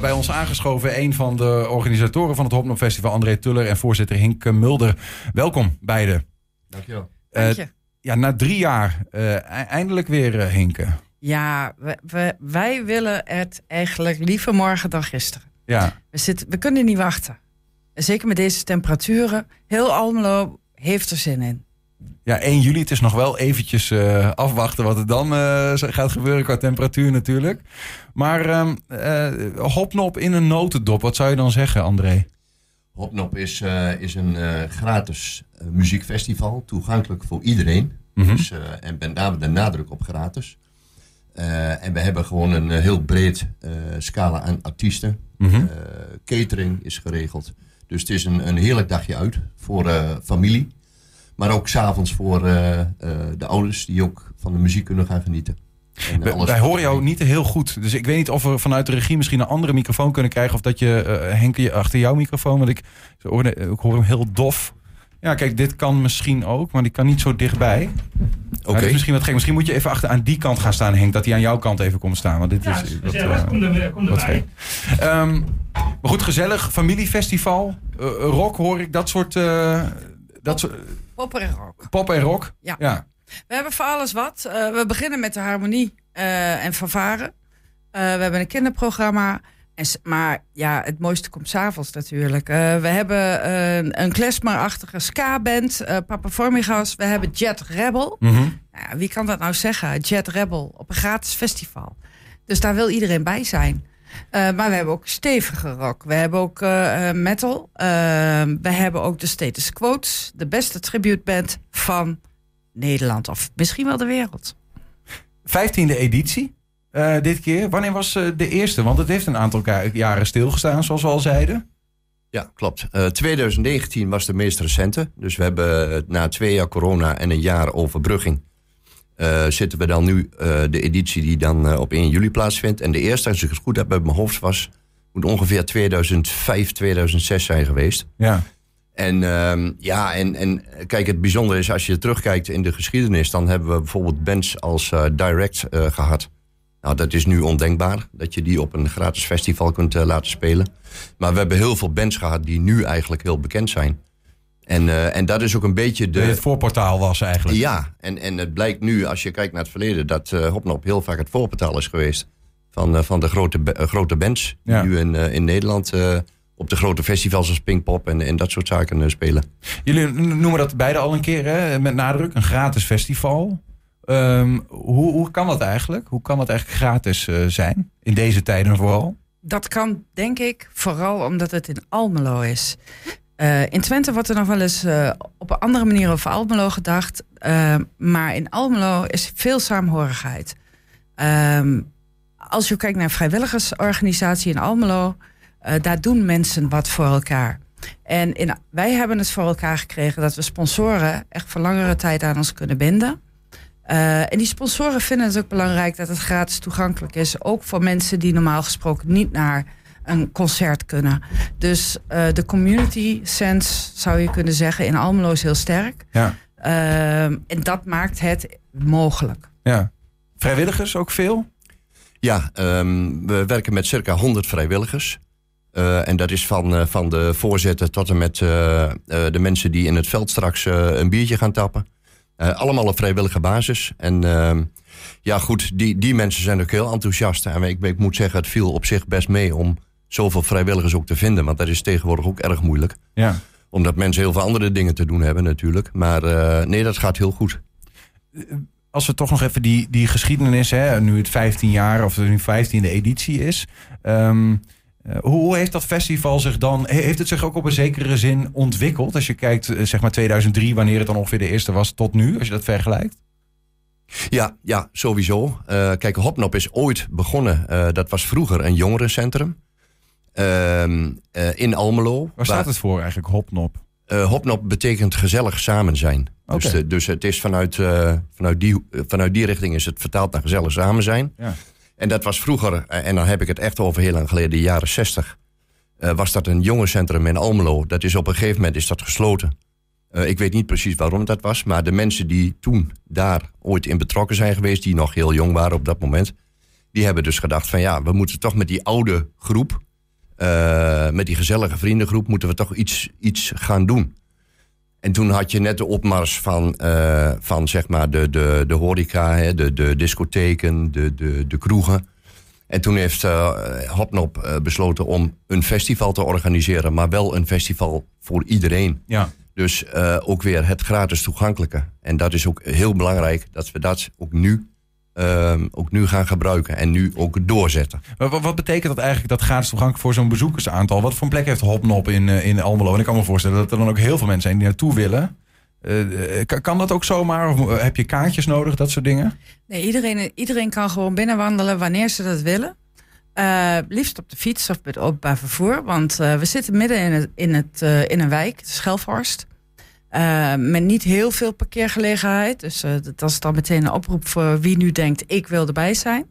Bij ons aangeschoven een van de organisatoren van het Hopnop Festival, André Tuller en voorzitter Hink Mulder. Welkom beiden. Dankjewel. Eh, Dank je. ja, na drie jaar eh, e- eindelijk weer eh, Hinke. Ja, we, we- wij willen het eigenlijk liever morgen dan gisteren. Ja, We, zitten, we kunnen niet wachten. En zeker met deze temperaturen. Heel Almelo heeft er zin in. Ja, 1 juli. Het is nog wel eventjes eh, afwachten wat er dan eh, gaat gebeuren qua temperatuur natuurlijk. Maar ehm eh, Hopnop in een notendop, wat zou je dan zeggen, André? Hopnop is, is een gratis muziekfestival, toegankelijk voor iedereen. Mhm. Dus, en met name de nadruk op gratis. En we hebben gewoon een heel breed scala aan artiesten. Mhm. Catering is geregeld. Dus het is een, een heerlijk dagje uit voor familie. Maar ook s'avonds voor eh, eh, de ouders die ook van de muziek kunnen gaan genieten. En Wij, horen jou niet heel goed. Dus ik weet niet of we vanuit de regie misschien een andere microfoon kunnen krijgen. Of dat je, eh Henk, je achter jouw microfoon. Want ik, hoor hem heel dof. Ja, kijk, dit kan misschien ook, maar die kan niet zo dichtbij. Oké. Misschien wat gek. Misschien moet je even achter aan die kant gaan staan, Henk. Dat hij aan jouw kant even komt staan. Want dit Ja, is wat, eh, kom, er, kom wat erbij. gek. Ehm, maar goed, gezellig. Familiefestival. rock hoor ik. Dat soort... eh, dat soort Popper en rock. pop en rock. Ja. ja. We hebben voor alles wat. Eh, we beginnen met de harmonie eh, en fanfare. Eh, we hebben een kinderprogramma. En, maar ja, het mooiste komt s'avonds natuurlijk. We hebben eh, een klezmerachtige ska-band, Papa Formigas. We hebben Jet Rebel. Mhm. Nou wie kan dat nou zeggen? Jet Rebel op een gratis festival. Dus daar wil iedereen bij zijn. Eh, maar we hebben ook stevige rock. We hebben ook eh, eh, metal. Eh, we hebben ook de Status Quotes. De beste tributeband van Nederland. Of misschien wel de wereld. Vijftiende editie. eh, dit keer. Wanneer was eh, de eerste? Want het heeft een aantal jaren stilgestaan, zoals we al zeiden. Ja, klopt. Eh 2019 was de meest recente. Dus we hebben na twee jaar corona en een jaar overbrugging... eh, zitten we dan nu eh, de editie die dan eh, op 1 juli plaatsvindt. En de eerste, als ik het goed heb uit mijn hoofd, was... moet ongeveer 2005, 2006 zijn geweest. Ja. En ehm, ja, en, en kijk, het bijzondere is als je terugkijkt in de geschiedenis... dan hebben we bijvoorbeeld bands als Direct eh, gehad. Nou, dat is nu ondenkbaar, dat je die op een gratis festival kunt laten spelen. Maar we hebben heel veel bands gehad die nu eigenlijk heel bekend zijn. En, eh, en dat is ook een beetje De... Het voorportaal was eigenlijk. Ja, en, en het blijkt nu, als je kijkt naar het verleden... dat eh Hopnop heel vaak het voorportaal is geweest... van, eh, van de grote, grote bands die nu in, eh, in Nederland... eh, op de grote festivals als Pinkpop en, en dat soort zaken spelen. Jullie noemen dat beide al een keer, hè? met nadruk, een gratis festival. Ehm, hoe, hoe kan dat eigenlijk? Hoe kan dat eigenlijk gratis eh, zijn? In deze tijden vooral? Dat kan, denk ik, vooral omdat het in Almelo is. Eh, in Twente wordt er nog wel eens eh, op een andere manier over Almelo gedacht. Eh, maar in Almelo is veel saamhorigheid. Ehm, als je kijkt naar een vrijwilligersorganisatie in Almelo, daar doen mensen wat voor elkaar. En wij hebben het voor elkaar gekregen dat we sponsoren echt voor langere tijd aan ons kunnen binden. En die sponsoren vinden het ook belangrijk dat het gratis toegankelijk is. Ook voor mensen die normaal gesproken niet naar een concert kunnen. Dus eh, de community sense, zou je kunnen zeggen, in Almelo is heel sterk. Ja. Ehm, en dat maakt het mogelijk. ja. Vrijwilligers ook veel? Ja, ehm, we werken met circa 100 vrijwilligers. Eh, en dat is van, eh, van de voorzitter tot en met eh, eh, de mensen die in het veld straks eh, een biertje gaan tappen. Eh, allemaal op vrijwillige basis. En ehm, ja, goed, die, die mensen zijn ook heel enthousiast. En ik, ik moet zeggen, het viel op zich best mee om zoveel vrijwilligers ook te vinden. Want dat is tegenwoordig ook erg moeilijk. Ja. Omdat mensen heel veel andere dingen te doen hebben natuurlijk. Maar eh, nee, dat gaat heel goed. Als we toch nog even die, die geschiedenis, hè, nu het 15 jaar of nu 15e editie is. ehm, eh, hoe, heeft dat festival zich dan, he- heeft het zich ook op een zekere zin ontwikkeld? Als je kijkt, eh, zeg maar 2003, wanneer het dan ongeveer de eerste was, tot nu, als je dat vergelijkt? Ja, ja sowieso. Eh, kijk, Hopnop is ooit begonnen. dat was vroeger een jongerencentrum. Ehm, eh, in Almelo. Waar staat het voor eigenlijk, Hopnop? Eh, Hopnop betekent gezellig samen zijn. Dus, de- dus het is vanuit, eh, vanuit, die, vanuit die richting is het vertaald naar gezellig samen zijn. Ja. En dat was vroeger, en dan heb ik het echt over heel lang geleden, de jaren zestig. eh, was dat een jongerencentrum in Almelo. Dat is op een gegeven moment is dat gesloten. Ik weet niet precies waarom dat was, maar de mensen die toen daar ooit in betrokken zijn geweest, die nog heel jong waren op dat moment, die hebben dus gedacht van ja, we moeten toch met die oude groep eh, met die gezellige vriendengroep moeten we toch iets, iets gaan doen. En toen had je net de opmars van, eh, van zeg maar de, de, de horeca, hè, de, de discotheken, de, de, de kroegen. En toen heeft uh, Hopnop uh, besloten om een festival te organiseren, maar wel een festival voor iedereen. Ja. Dus ook weer het gratis toegankelijke. En dat is ook heel belangrijk dat we dat ook nu, ook nu gaan gebruiken en nu ook doorzetten. Wat, wat betekent dat eigenlijk, dat gratis toegankelijk voor zo'n bezoekersaantal? Wat voor een plek heeft Hopnop in, in Almelo? En ik kan me voorstellen dat er dan ook heel veel mensen zijn die naartoe willen. Uh, kan dat ook zomaar? Of heb je kaartjes nodig, dat soort dingen? Nee, iedereen, iedereen kan gewoon binnenwandelen wanneer ze dat willen. Uh, liefst op de fiets of met openbaar vervoer. Want uh, we zitten midden in, het, in, het, in een wijk, Schelfhorst. Met niet heel veel parkeergelegenheid. Dus dat is dan meteen een oproep voor wie nu denkt, ik wil erbij zijn.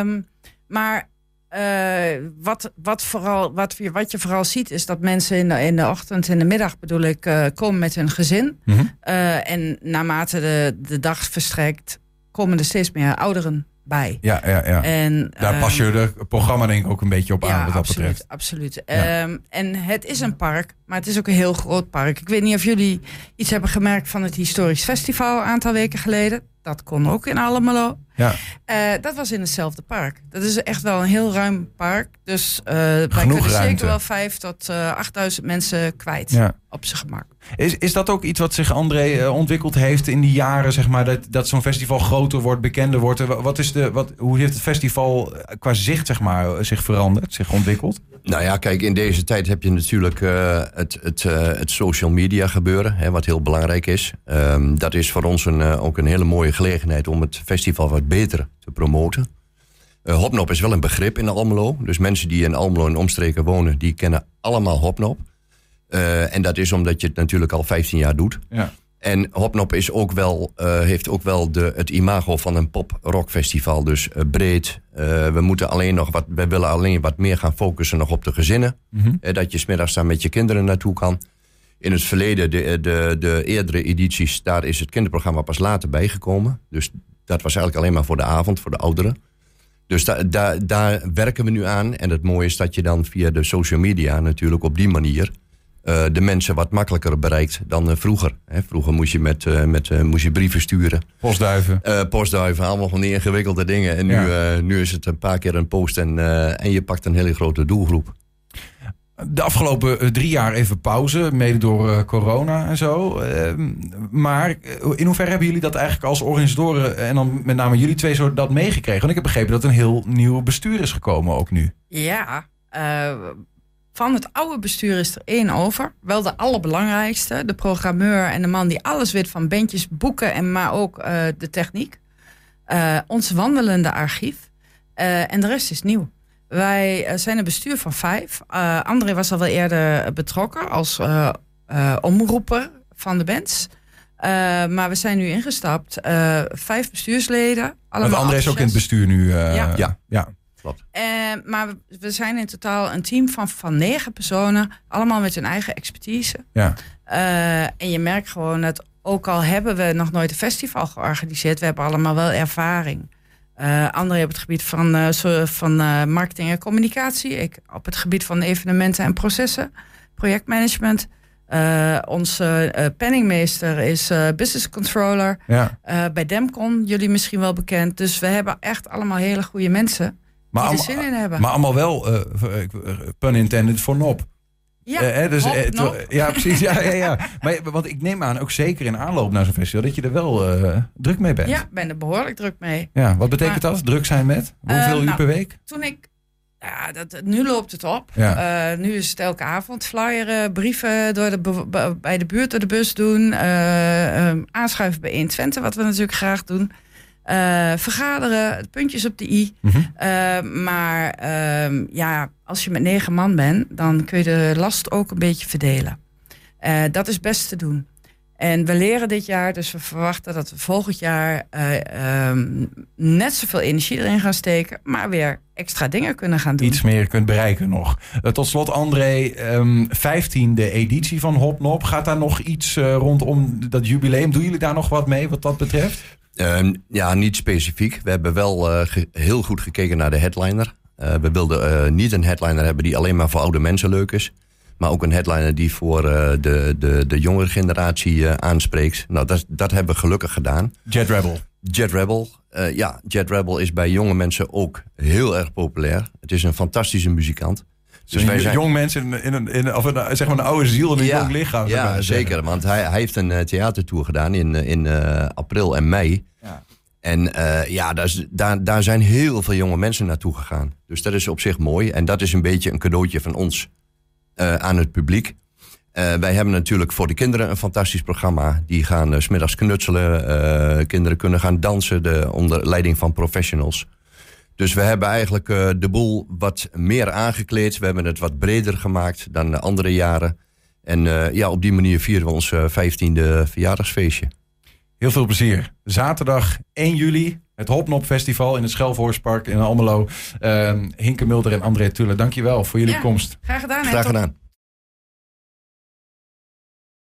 Um, maar uh, wat, wat, vooral, wat, wat je vooral ziet is dat mensen in de, in de ochtend en de middag bedoel ik, komen met hun gezin. Mhm. Mm -hmm. uh, en naarmate de, de dag verstrekt, komen er steeds meer ouderen bij. Ja, ja, ja. En, Daar pas je de programma denk ik ook een beetje op aan wat dat absoluut, betreft. Absoluut. Ja. Um, en het is een park, maar het is ook een heel groot park. Ik weet niet of jullie iets hebben gemerkt van het Historisch Festival een aantal weken geleden. Dat kon ook in Almelo. Ja. Uh, dat was in hetzelfde park. Dat is echt wel een heel ruim park. Dus uh, wij kunnen ruimte. zeker wel vijf tot uh, 8000 mensen kwijt Ja. op zijn gemak. Is, is dat ook iets wat zich André uh, ontwikkeld heeft in die jaren, zeg maar, dat, dat zo'n festival groter wordt, bekender wordt? Wa- Wat is de, wat, hoe heeft het festival eh, qua zicht, zeg maar, zich veranderd, zich ontwikkeld? Nou ja, kijk, in deze tijd heb je natuurlijk uh, het, het, uh, het social media gebeuren, hè, wat heel belangrijk is. Um, dat is voor ons een, uh, ook een hele mooie gelegenheid om het festival wat beter te promoten. Uh, Hopnop is wel een begrip in Almelo. Dus mensen die in Almelo en omstreken wonen, die kennen allemaal Hopnop. Uh, en dat is omdat je het natuurlijk al 15 jaar doet. Ja. En Hopnop is ook wel, uh, heeft ook wel de, het imago van een pop-rock-festival. Dus uh, breed. Uh, we, moeten alleen nog wat, we willen alleen wat meer gaan focussen nog op de gezinnen. Mhm. Dat je smiddags daar met je kinderen naartoe kan. In het verleden, de, de, de eerdere edities, daar is het kinderprogramma pas later bijgekomen. Dus dat was eigenlijk alleen maar voor de avond, voor de ouderen. Dus da, da, daar werken we nu aan. En het mooie is dat je dan via de social media natuurlijk op die manier... Uh, de mensen wat makkelijker bereikt dan uh, vroeger. Hè, vroeger moest je, met, uh, met, moest je brieven sturen. Postduiven. postduiven, allemaal van die ingewikkelde dingen. En nu, Ja. nu is het een paar keer een post en, en je pakt een hele grote doelgroep. De afgelopen eh, drie jaar even pauze, mede door eh, corona en zo. Ehm, maar eh, in hoeverre hebben jullie dat eigenlijk als organisatoren... en dan met name jullie twee zo dat meegekregen? Want ik heb begrepen dat een heel nieuw bestuur is gekomen ook nu. Ja, van het oude bestuur is er één over. Wel de allerbelangrijkste. De programmeur en de man die alles weet van bandjes, boeken... en maar ook de techniek. Ons wandelende archief. En de rest is nieuw. Wij uh, zijn een bestuur van vijf. Uh, André was al wel eerder betrokken als uh, omroeper van de bands. maar we zijn nu ingestapt. vijf bestuursleden. Want André is ook in het bestuur nu. ja. ja. ja. maar we zijn in totaal een team van, van negen personen. Allemaal met hun eigen expertise. Ja. en je merkt gewoon dat ook al hebben we nog nooit een festival georganiseerd... we hebben allemaal wel ervaring. Uh, André op het gebied van, uh, van uh, marketing en communicatie. Ik op het gebied van evenementen en processen. Projectmanagement. onze penningmeester is business controller. Ja. bij Demcon, jullie misschien wel bekend. Dus we hebben echt allemaal hele goede mensen maar die er zin in hebben. Maar allemaal wel, pun intended, voor nop. Ja, eh, dus, hop, eh, ja, precies. Ja, ja, ja. Maar, want ik neem aan, ook zeker in aanloop naar zo'n festival, dat je er wel uh, druk mee bent. Ja, ik ben er behoorlijk druk mee. Ja, wat betekent maar, dat? Druk zijn met? Hoeveel uh, uur nou, per week? Toen ik. Ja, dat, nu loopt het op. Ja. Uh, nu is het elke avond flyeren, brieven door de, bij de buurt door de bus doen. Uh, aanschuiven bij 120, wat we natuurlijk graag doen. Uh, vergaderen, puntjes op de i. Mm -hmm. uh, maar uh, ja, als je met negen man bent, dan kun je de last ook een beetje verdelen. Uh, dat is best te doen. En we leren dit jaar, dus we verwachten dat we volgend jaar um, net zoveel energie erin gaan steken, maar weer extra dingen kunnen gaan doen. Iets meer kunt bereiken nog. Tot slot, André, um, 15e editie van Hopnop. Gaat daar nog iets rondom dat jubileum? Doen jullie daar nog wat mee wat dat betreft? Um, ja, niet specifiek. We hebben wel uh, ge heel goed gekeken naar de headliner. Eh, we wilden eh, niet een headliner hebben die alleen maar voor oude mensen leuk is. Maar ook een headliner die voor eh, de, de, de jongere generatie eh, aanspreekt. Nou, dat, dat hebben we gelukkig gedaan. Jet Rebel. Jet Rebel. eh, ja, Jet Rebel is bij jonge mensen ook heel erg populair. Het is een fantastische muzikant. Dus wij zijn jong mensen in, in, een, in, of een, zeg maar een oude ziel en een jong lichaam. Ja, zeggen. zeker. Want hij, hij heeft een eh, theatertour gedaan in, eh, in eh, april en mei. Ja. En eh, ja, daar, is- daar, daar zijn heel veel jonge mensen naartoe gegaan. Dus dat is op zich mooi. En dat is een beetje een cadeautje van ons eh, aan het publiek. Eh, wij hebben natuurlijk voor de kinderen een fantastisch programma. Die gaan 's smiddags knutselen. eh, kinderen kunnen gaan dansen de, onder leiding van professionals. Dus we hebben eigenlijk eh, de boel wat meer aangekleed. We hebben het wat breder gemaakt dan de andere jaren. En eh, ja, op die manier vieren we ons eh, 15e verjaardagsfeestje. Heel veel plezier. Zaterdag 1 juli, het Hopnop Festival in het Schelvoortspark in Almelo. Ehm Hinke Mulder en André Tulle, dankjewel voor jullie Ja. komst. Graag gedaan. hè? Graag Tot- gedaan.